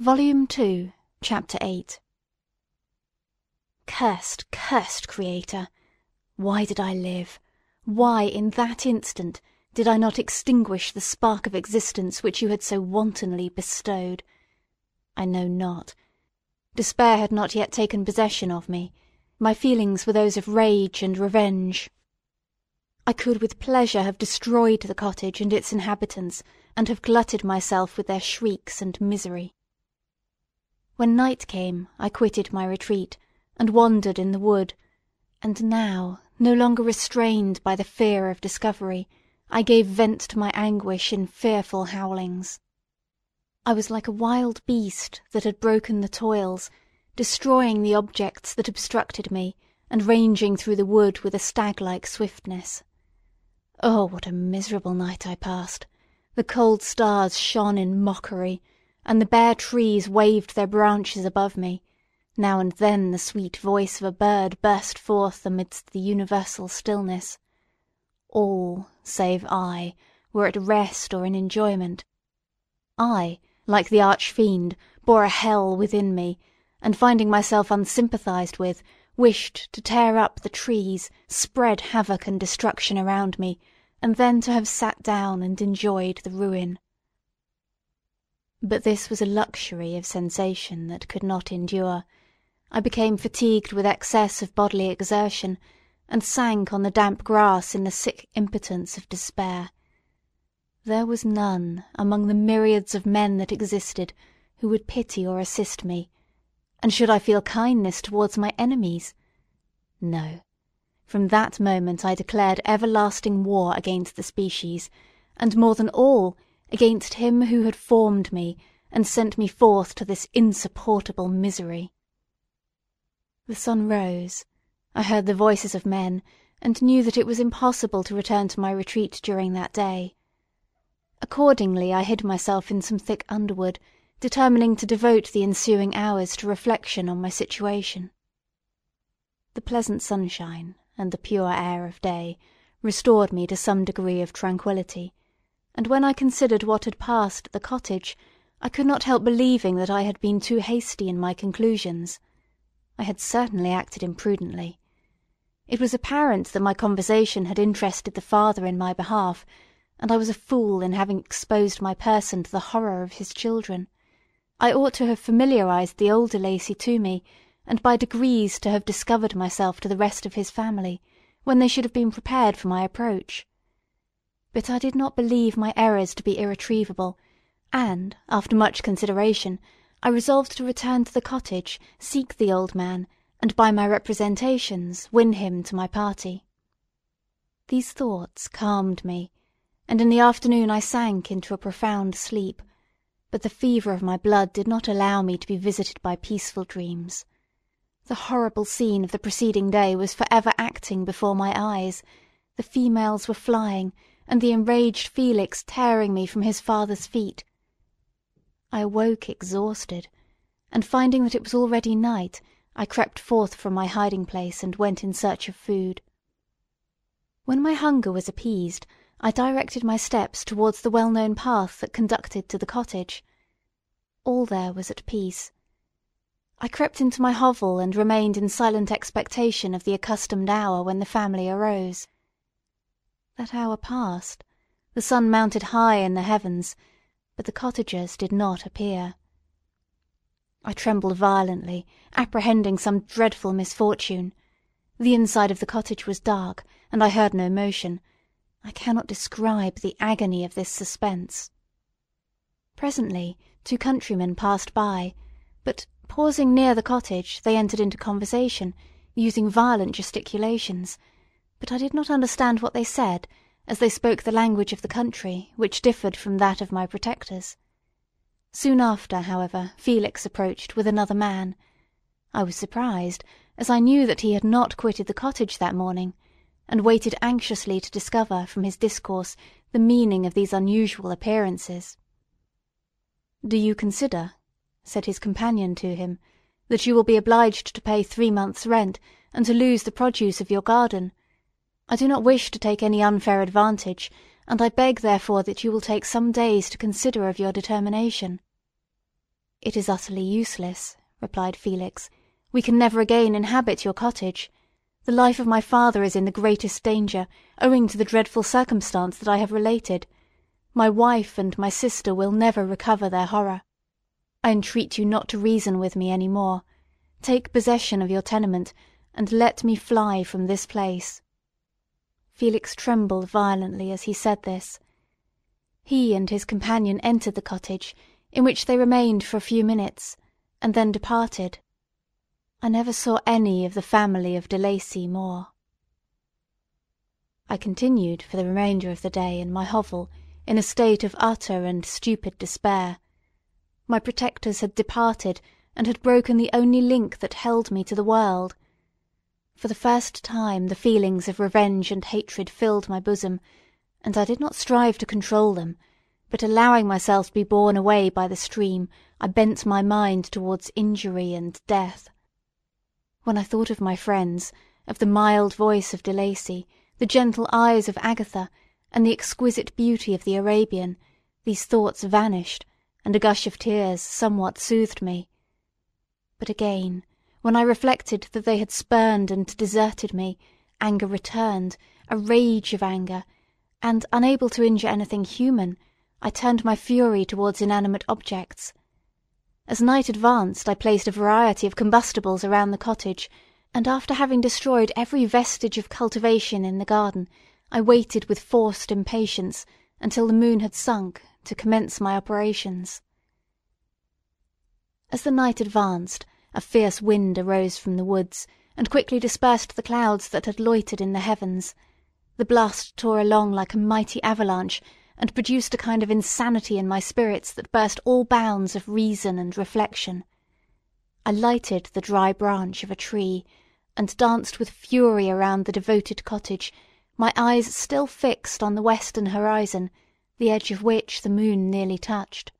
Volume Two, Chapter Eight Cursed, cursed Creator! Why did I live? Why, in that instant, did I not extinguish the spark of existence which you had so wantonly bestowed? I know not. Despair had not yet taken possession of me. My feelings were those of rage and revenge. I could with pleasure have destroyed the cottage and its inhabitants, and have glutted myself with their shrieks and misery. When night came I quitted my retreat, and wandered in the wood, and now, no longer restrained by the fear of discovery, I gave vent to my anguish in fearful howlings. I was like a wild beast that had broken the toils, destroying the objects that obstructed me, and ranging through the wood with a stag-like swiftness. Oh, what a miserable night I passed! The cold stars shone in mockery, and the bare trees waved their branches above me. Now and then the sweet voice of a bird burst forth amidst the universal stillness. All, save I, were at rest or in enjoyment. I, like the arch-fiend, bore a hell within me, and finding myself unsympathized with, wished to tear up the trees, spread havoc and destruction around me, and then to have sat down and enjoyed the ruin. But this was a luxury of sensation that could not endure. I became fatigued with excess of bodily exertion, and sank on the damp grass in the sick impotence of despair. There was none among the myriads of men that existed who would pity or assist me, and should I feel kindness towards my enemies? No. From that moment I declared everlasting war against the species, and more than all, against him who had formed me and sent me forth to this insupportable misery. The sun rose. I heard the voices of men, and knew that it was impossible to return to my retreat during that day. Accordingly I hid myself in some thick underwood, determining to devote the ensuing hours to reflection on my situation. The pleasant sunshine and the pure air of day restored me to some degree of tranquillity, and when I considered what had passed at the cottage, I could not help believing that I had been too hasty in my conclusions. I had certainly acted imprudently. It was apparent that my conversation had interested the father in my behalf, and I was a fool in having exposed my person to the horror of his children. I ought to have familiarized the old De Lacey to me, and by degrees to have discovered myself to the rest of his family, when they should have been prepared for my approach. But I did not believe my errors to be irretrievable, and, after much consideration, I resolved to return to the cottage, seek the old man, and by my representations win him to my party. These thoughts calmed me, and in the afternoon I sank into a profound sleep, but the fever of my blood did not allow me to be visited by peaceful dreams. The horrible scene of the preceding day was for ever acting before my eyes, the females were flying, and the enraged Felix tearing me from his father's feet. I awoke exhausted, and finding that it was already night, I crept forth from my hiding place and went in search of food. When my hunger was appeased, I directed my steps towards the well-known path that conducted to the cottage. All there was at peace. I crept into my hovel and remained in silent expectation of the accustomed hour when the family arose. That hour passed, the sun mounted high in the heavens, but the cottagers did not appear. I trembled violently, apprehending some dreadful misfortune. The inside of the cottage was dark, and I heard no motion. I cannot describe the agony of this suspense. Presently two countrymen passed by, but pausing near the cottage, they entered into conversation, using violent gesticulations, but I did not understand what they said, as they spoke the language of the country, which differed from that of my protectors. Soon after, however, Felix approached with another man. I was surprised, as I knew that he had not quitted the cottage that morning, and waited anxiously to discover from his discourse the meaning of these unusual appearances. "Do you consider," said his companion to him, "that you will be obliged to pay three months' rent, and to lose the produce of your garden? I do not wish to take any unfair advantage, and I beg therefore that you will take some days to consider of your determination." It is utterly useless, replied Felix. We can never again inhabit your cottage. The life of my father is in the greatest danger, owing to the dreadful circumstance that I have related. My wife and my sister will never recover their horror. I entreat you not to reason with me any more. Take possession of your tenement, and let me fly from this place. Felix trembled violently as he said this. He and his companion entered the cottage, in which they remained for a few minutes, and then departed. I never saw any of the family of De Lacey more. I continued for the remainder of the day in my hovel in a state of utter and stupid despair. My protectors had departed and had broken the only link that held me to the world. For the first time the feelings of revenge and hatred filled my bosom, and I did not strive to control them, but allowing myself to be borne away by the stream, I bent my mind towards injury and death. When I thought of my friends, of the mild voice of De Lacey, the gentle eyes of Agatha, and the exquisite beauty of the Arabian, these thoughts vanished, and a gush of tears somewhat soothed me. But again, when I reflected that they had spurned and deserted me, anger returned, a rage of anger, and, unable to injure anything human, I turned my fury towards inanimate objects. As night advanced I placed a variety of combustibles around the cottage, and after having destroyed every vestige of cultivation in the garden, I waited with forced impatience until the moon had sunk to commence my operations. As the night advanced, a fierce wind arose from the woods, and quickly dispersed the clouds that had loitered in the heavens. The blast tore along like a mighty avalanche, and produced a kind of insanity in my spirits that burst all bounds of reason and reflection. I lighted the dry branch of a tree, and danced with fury around the devoted cottage, my eyes still fixed on the western horizon, the edge of which the moon nearly touched.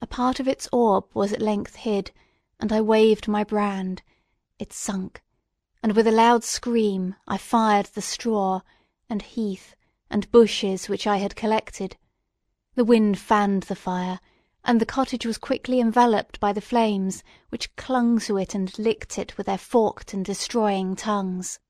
A part of its orb was at length hid, and I waved my brand. It sunk, and with a loud scream I fired the straw, and heath, and bushes which I had collected. The wind fanned the fire, and the cottage was quickly enveloped by the flames, which clung to it and licked it with their forked and destroying tongues.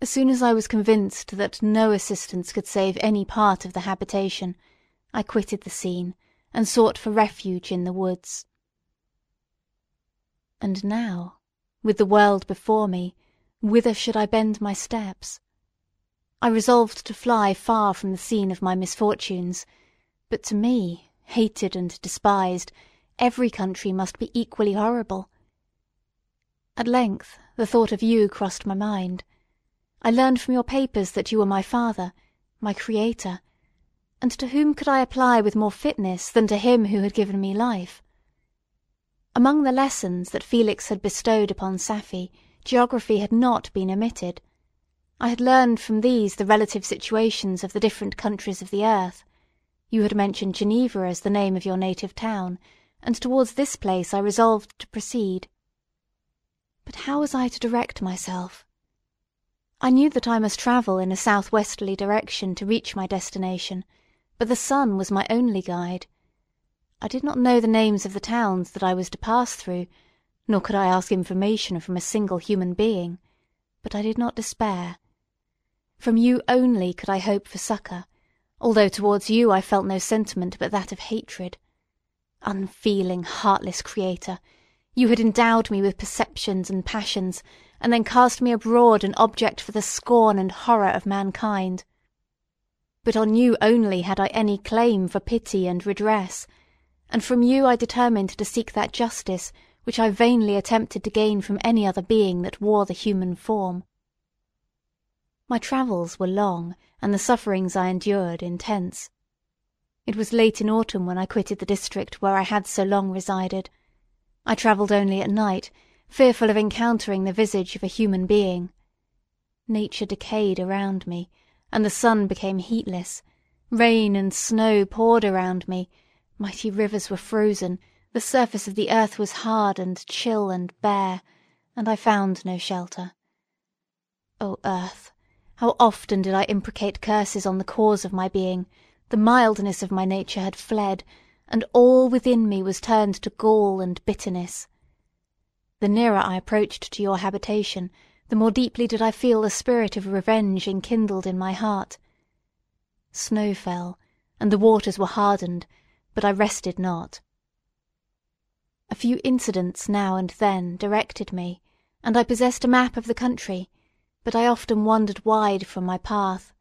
As soon as I was convinced that no assistance could save any part of the habitation, I quitted the scene, and sought for refuge in the woods. And now, with the world before me, whither should I bend my steps? I resolved to fly far from the scene of my misfortunes, but to me, hated and despised, every country must be equally horrible. At length the thought of you crossed my mind. I learned from your papers that you were my father, my creator, and to whom could I apply with more fitness than to him who had given me life? Among the lessons that Felix had bestowed upon Safie, geography had not been omitted. I had learned from these the relative situations of the different countries of the earth. You had mentioned Geneva as the name of your native town, and towards this place I resolved to proceed. But how was I to direct myself? I knew that I must travel in a southwesterly direction to reach my destination, but the sun was my only guide. I did not know the names of the towns that I was to pass through, nor could I ask information from a single human being, but I did not despair. From you only could I hope for succour, although towards you I felt no sentiment but that of hatred. Unfeeling, heartless creator, you had endowed me with perceptions and passions, and then cast me abroad an object for the scorn and horror of mankind. But on you only had I any claim for pity and redress, and from you I determined to seek that justice which I vainly attempted to gain from any other being that wore the human form. My travels were long, and the sufferings I endured intense. It was late in autumn when I quitted the district where I had so long resided. I travelled only at night, fearful of encountering the visage of a human being. Nature decayed around me, and the sun became heatless. Rain and snow poured around me, mighty rivers were frozen, the surface of the earth was hard and chill and bare, and I found no shelter. O earth, how often did I imprecate curses on the cause of my being! The mildness of my nature had fled, and all within me was turned to gall and bitterness. The nearer I approached to your habitation, the more deeply did I feel the spirit of revenge enkindled in my heart. Snow fell, and the waters were hardened, but I rested not. A few incidents now and then directed me, and I possessed a map of the country, but I often wandered wide from my path.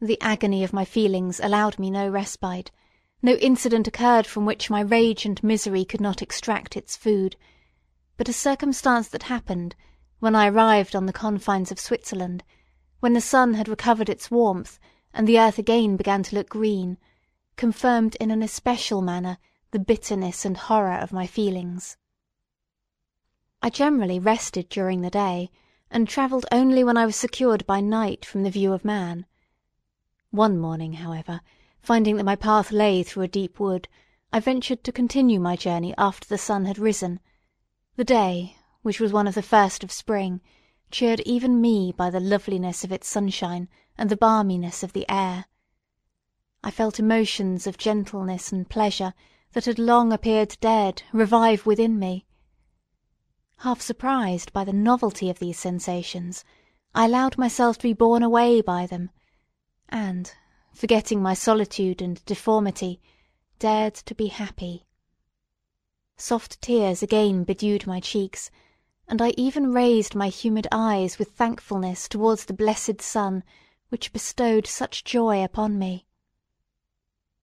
The agony of my feelings allowed me no respite, no incident occurred from which my rage and misery could not extract its food, but a circumstance that happened when I arrived on the confines of Switzerland, when the sun had recovered its warmth and the earth again began to look green, confirmed in an especial manner the bitterness and horror of my feelings. I generally rested during the day, and travelled only when I was secured by night from the view of man. One morning, however, finding that my path lay through a deep wood, I ventured to continue my journey after the sun had risen. The day, which was one of the first of spring, cheered even me by the loveliness of its sunshine and the balminess of the air. I felt emotions of gentleness and pleasure that had long appeared dead revive within me. Half surprised by the novelty of these sensations, I allowed myself to be borne away by them, and, forgetting my solitude and deformity, dared to be happy. Soft tears again bedewed my cheeks, and I even raised my humid eyes with thankfulness towards the blessed sun which bestowed such joy upon me.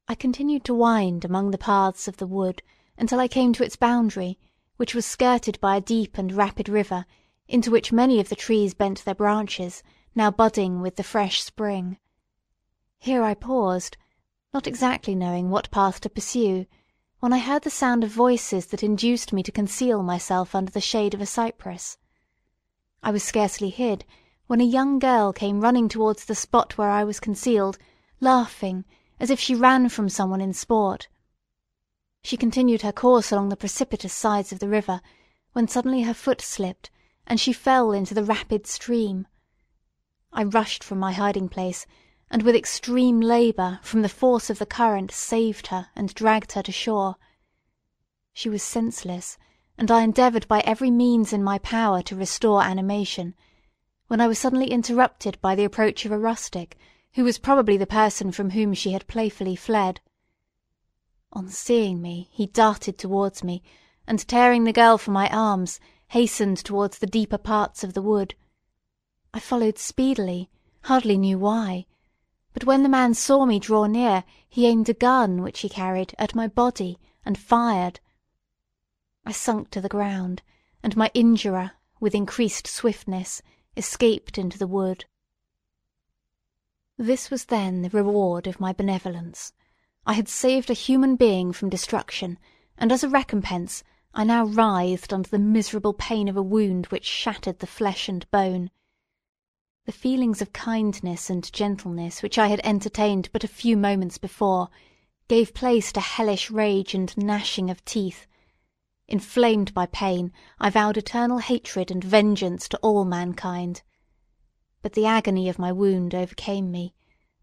I continued to wind among the paths of the wood until I came to its boundary, which was skirted by a deep and rapid river, into which many of the trees bent their branches, now budding with the fresh spring. Here I paused, not exactly knowing what path to pursue, when I heard the sound of voices that induced me to conceal myself under the shade of a cypress. I was scarcely hid, when a young girl came running towards the spot where I was concealed, laughing, as if she ran from someone in sport. She continued her course along the precipitous sides of the river, when suddenly her foot slipped, and she fell into the rapid stream. I rushed from my hiding place, and with extreme labour, from the force of the current, saved her and dragged her to shore. She was senseless, and I endeavoured by every means in my power to restore animation, when I was suddenly interrupted by the approach of a rustic, who was probably the person from whom she had playfully fled. On seeing me, he darted towards me, and tearing the girl from my arms, hastened towards the deeper parts of the wood. I followed speedily, hardly knew why, but when the man saw me draw near, he aimed a gun which he carried at my body, and fired. I sunk to the ground, and my injurer, with increased swiftness, escaped into the wood. This was then the reward of my benevolence. I had saved a human being from destruction, and as a recompense I now writhed under the miserable pain of a wound which shattered the flesh and bone. The feelings of kindness and gentleness which I had entertained but a few moments before gave place to hellish rage and gnashing of teeth. Inflamed by pain, I vowed eternal hatred and vengeance to all mankind. But the agony of my wound overcame me,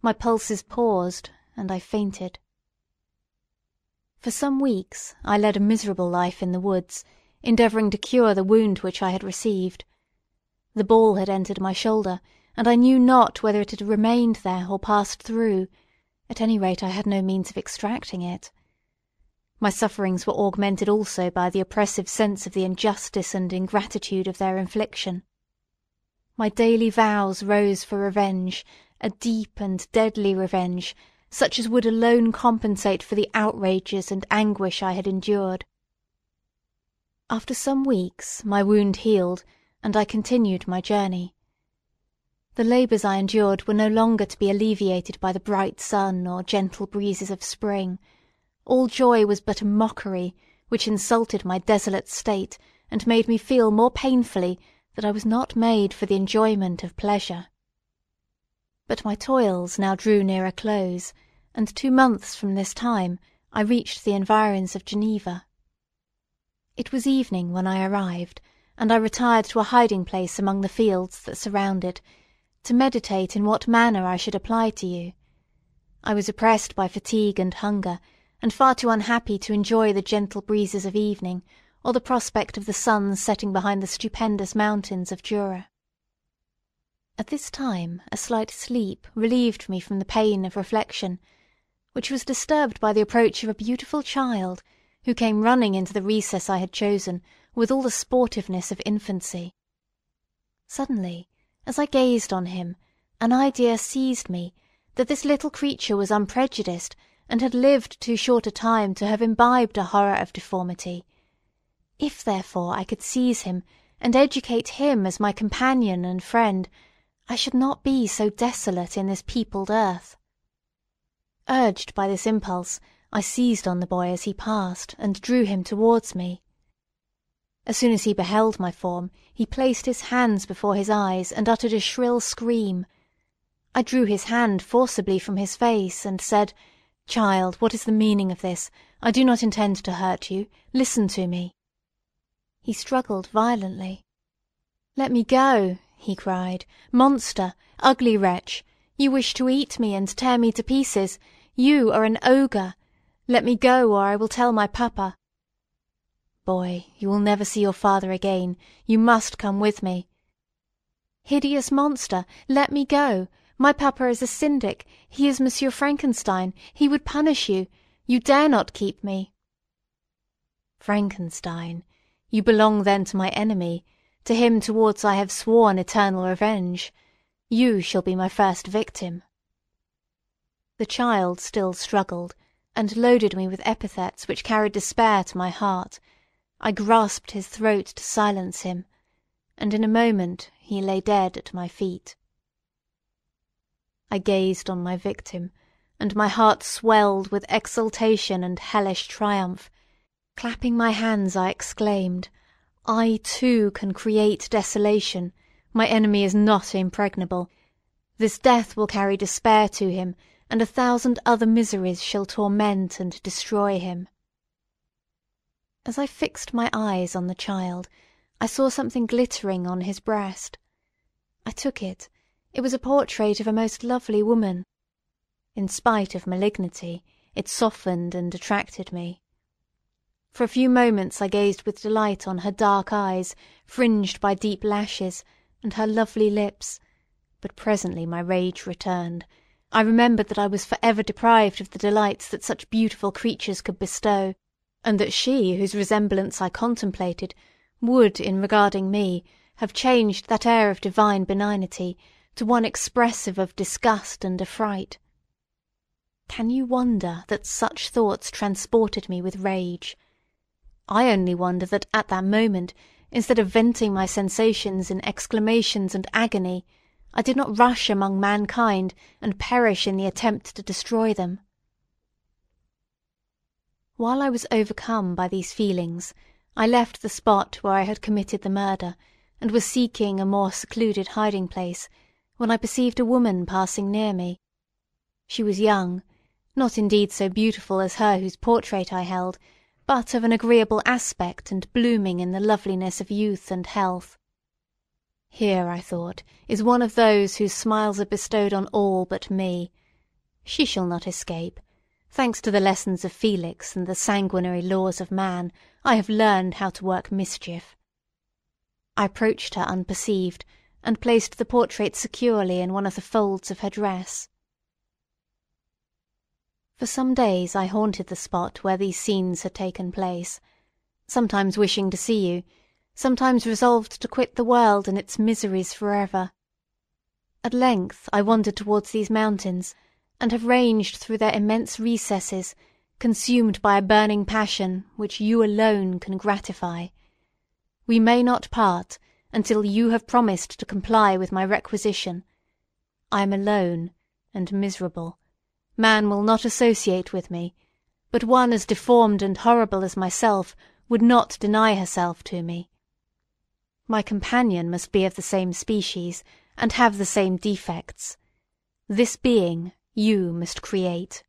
my pulses paused, and I fainted. For some weeks I led a miserable life in the woods, endeavouring to cure the wound which I had received. The ball had entered my shoulder, and I knew not whether it had remained there or passed through; at any rate I had no means of extracting it. My sufferings were augmented also by the oppressive sense of the injustice and ingratitude of their infliction. My daily vows rose for revenge, a deep and deadly revenge, such as would alone compensate for the outrages and anguish I had endured. After some weeks my wound healed, and I continued my journey. The labours I endured were no longer to be alleviated by the bright sun or gentle breezes of spring. All joy was but a mockery, which insulted my desolate state, and made me feel more painfully that I was not made for the enjoyment of pleasure. But my toils now drew near a close, and two months from this time I reached the environs of Geneva. It was evening when I arrived, and I retired to a hiding place among the fields that surround it, to meditate in what manner I should apply to you. I was oppressed by fatigue and hunger, and far too unhappy to enjoy the gentle breezes of evening, or the prospect of the sun setting behind the stupendous mountains of Jura. At this time a slight sleep relieved me from the pain of reflection, which was disturbed by the approach of a beautiful child, who came running into the recess I had chosen with all the sportiveness of infancy. Suddenly, as I gazed on him, an idea seized me that this little creature was unprejudiced and had lived too short a time to have imbibed a horror of deformity. If, therefore, I could seize him and educate him as my companion and friend, I should not be so desolate in this peopled earth. Urged by this impulse, I seized on the boy as he passed, and drew him towards me. As soon as he beheld my form, he placed his hands before his eyes and uttered a shrill scream. I drew his hand forcibly from his face, and said, Child, what is the meaning of this? I do not intend to hurt you. Listen to me. He struggled violently. Let me go, he cried. Monster! Ugly wretch! You wish to eat me and tear me to pieces. You are an ogre. Let me go, or I will tell my papa. Boy, you will never see your father again. You must come with me. Hideous monster! Let me go. My papa is a syndic. He is Monsieur Frankenstein. He would punish you. You dare not keep me. Frankenstein! You belong then to my enemy. To him towards I have sworn eternal revenge. You shall be my first victim. The child still struggled, and loaded me with epithets which carried despair to my heart. I grasped his throat to silence him, and in a moment he lay dead at my feet. I gazed on my victim, and my heart swelled with exultation and hellish triumph. Clapping my hands, I exclaimed, I too can create desolation. My enemy is not impregnable. This death will carry despair to him, and a thousand other miseries shall torment and destroy him. As I fixed my eyes on the child, I saw something glittering on his breast. I took it it was a portrait of a most lovely woman. In spite of malignity, it softened and attracted me. For a few moments I gazed with delight on her dark eyes, fringed by deep lashes, and her lovely lips, but presently my rage returned. I remembered that I was for ever deprived of the delights that such beautiful creatures could bestow, and that she whose resemblance I contemplated would, in regarding me, have changed that air of divine benignity to one expressive of disgust and affright. Can you wonder that such thoughts transported me with rage? I only wonder that at that moment, instead of venting my sensations in exclamations and agony, I did not rush among mankind and perish in the attempt to destroy them. While I was overcome by these feelings, I left the spot where I had committed the murder, and was seeking a more secluded hiding place, when I perceived a woman passing near me. She was young, not indeed so beautiful as her whose portrait I held, but of an agreeable aspect and blooming in the loveliness of youth and health. Here, I thought, is one of those whose smiles are bestowed on all but me. She shall not escape. Thanks to the lessons of Felix and the sanguinary laws of man, I have learned how to work mischief. I approached her unperceived, and placed the portrait securely in one of the folds of her dress. For some days I haunted the spot where these scenes had taken place, sometimes wishing to see you, sometimes resolved to quit the world and its miseries for ever. At length I wandered towards these mountains, and have ranged through their immense recesses, consumed by a burning passion which you alone can gratify. We may not part until you have promised to comply with my requisition. I am alone and miserable. Man will not associate with me, but one as deformed and horrible as myself would not deny herself to me. My companion must be of the same species, and have the same defects. This being you must create.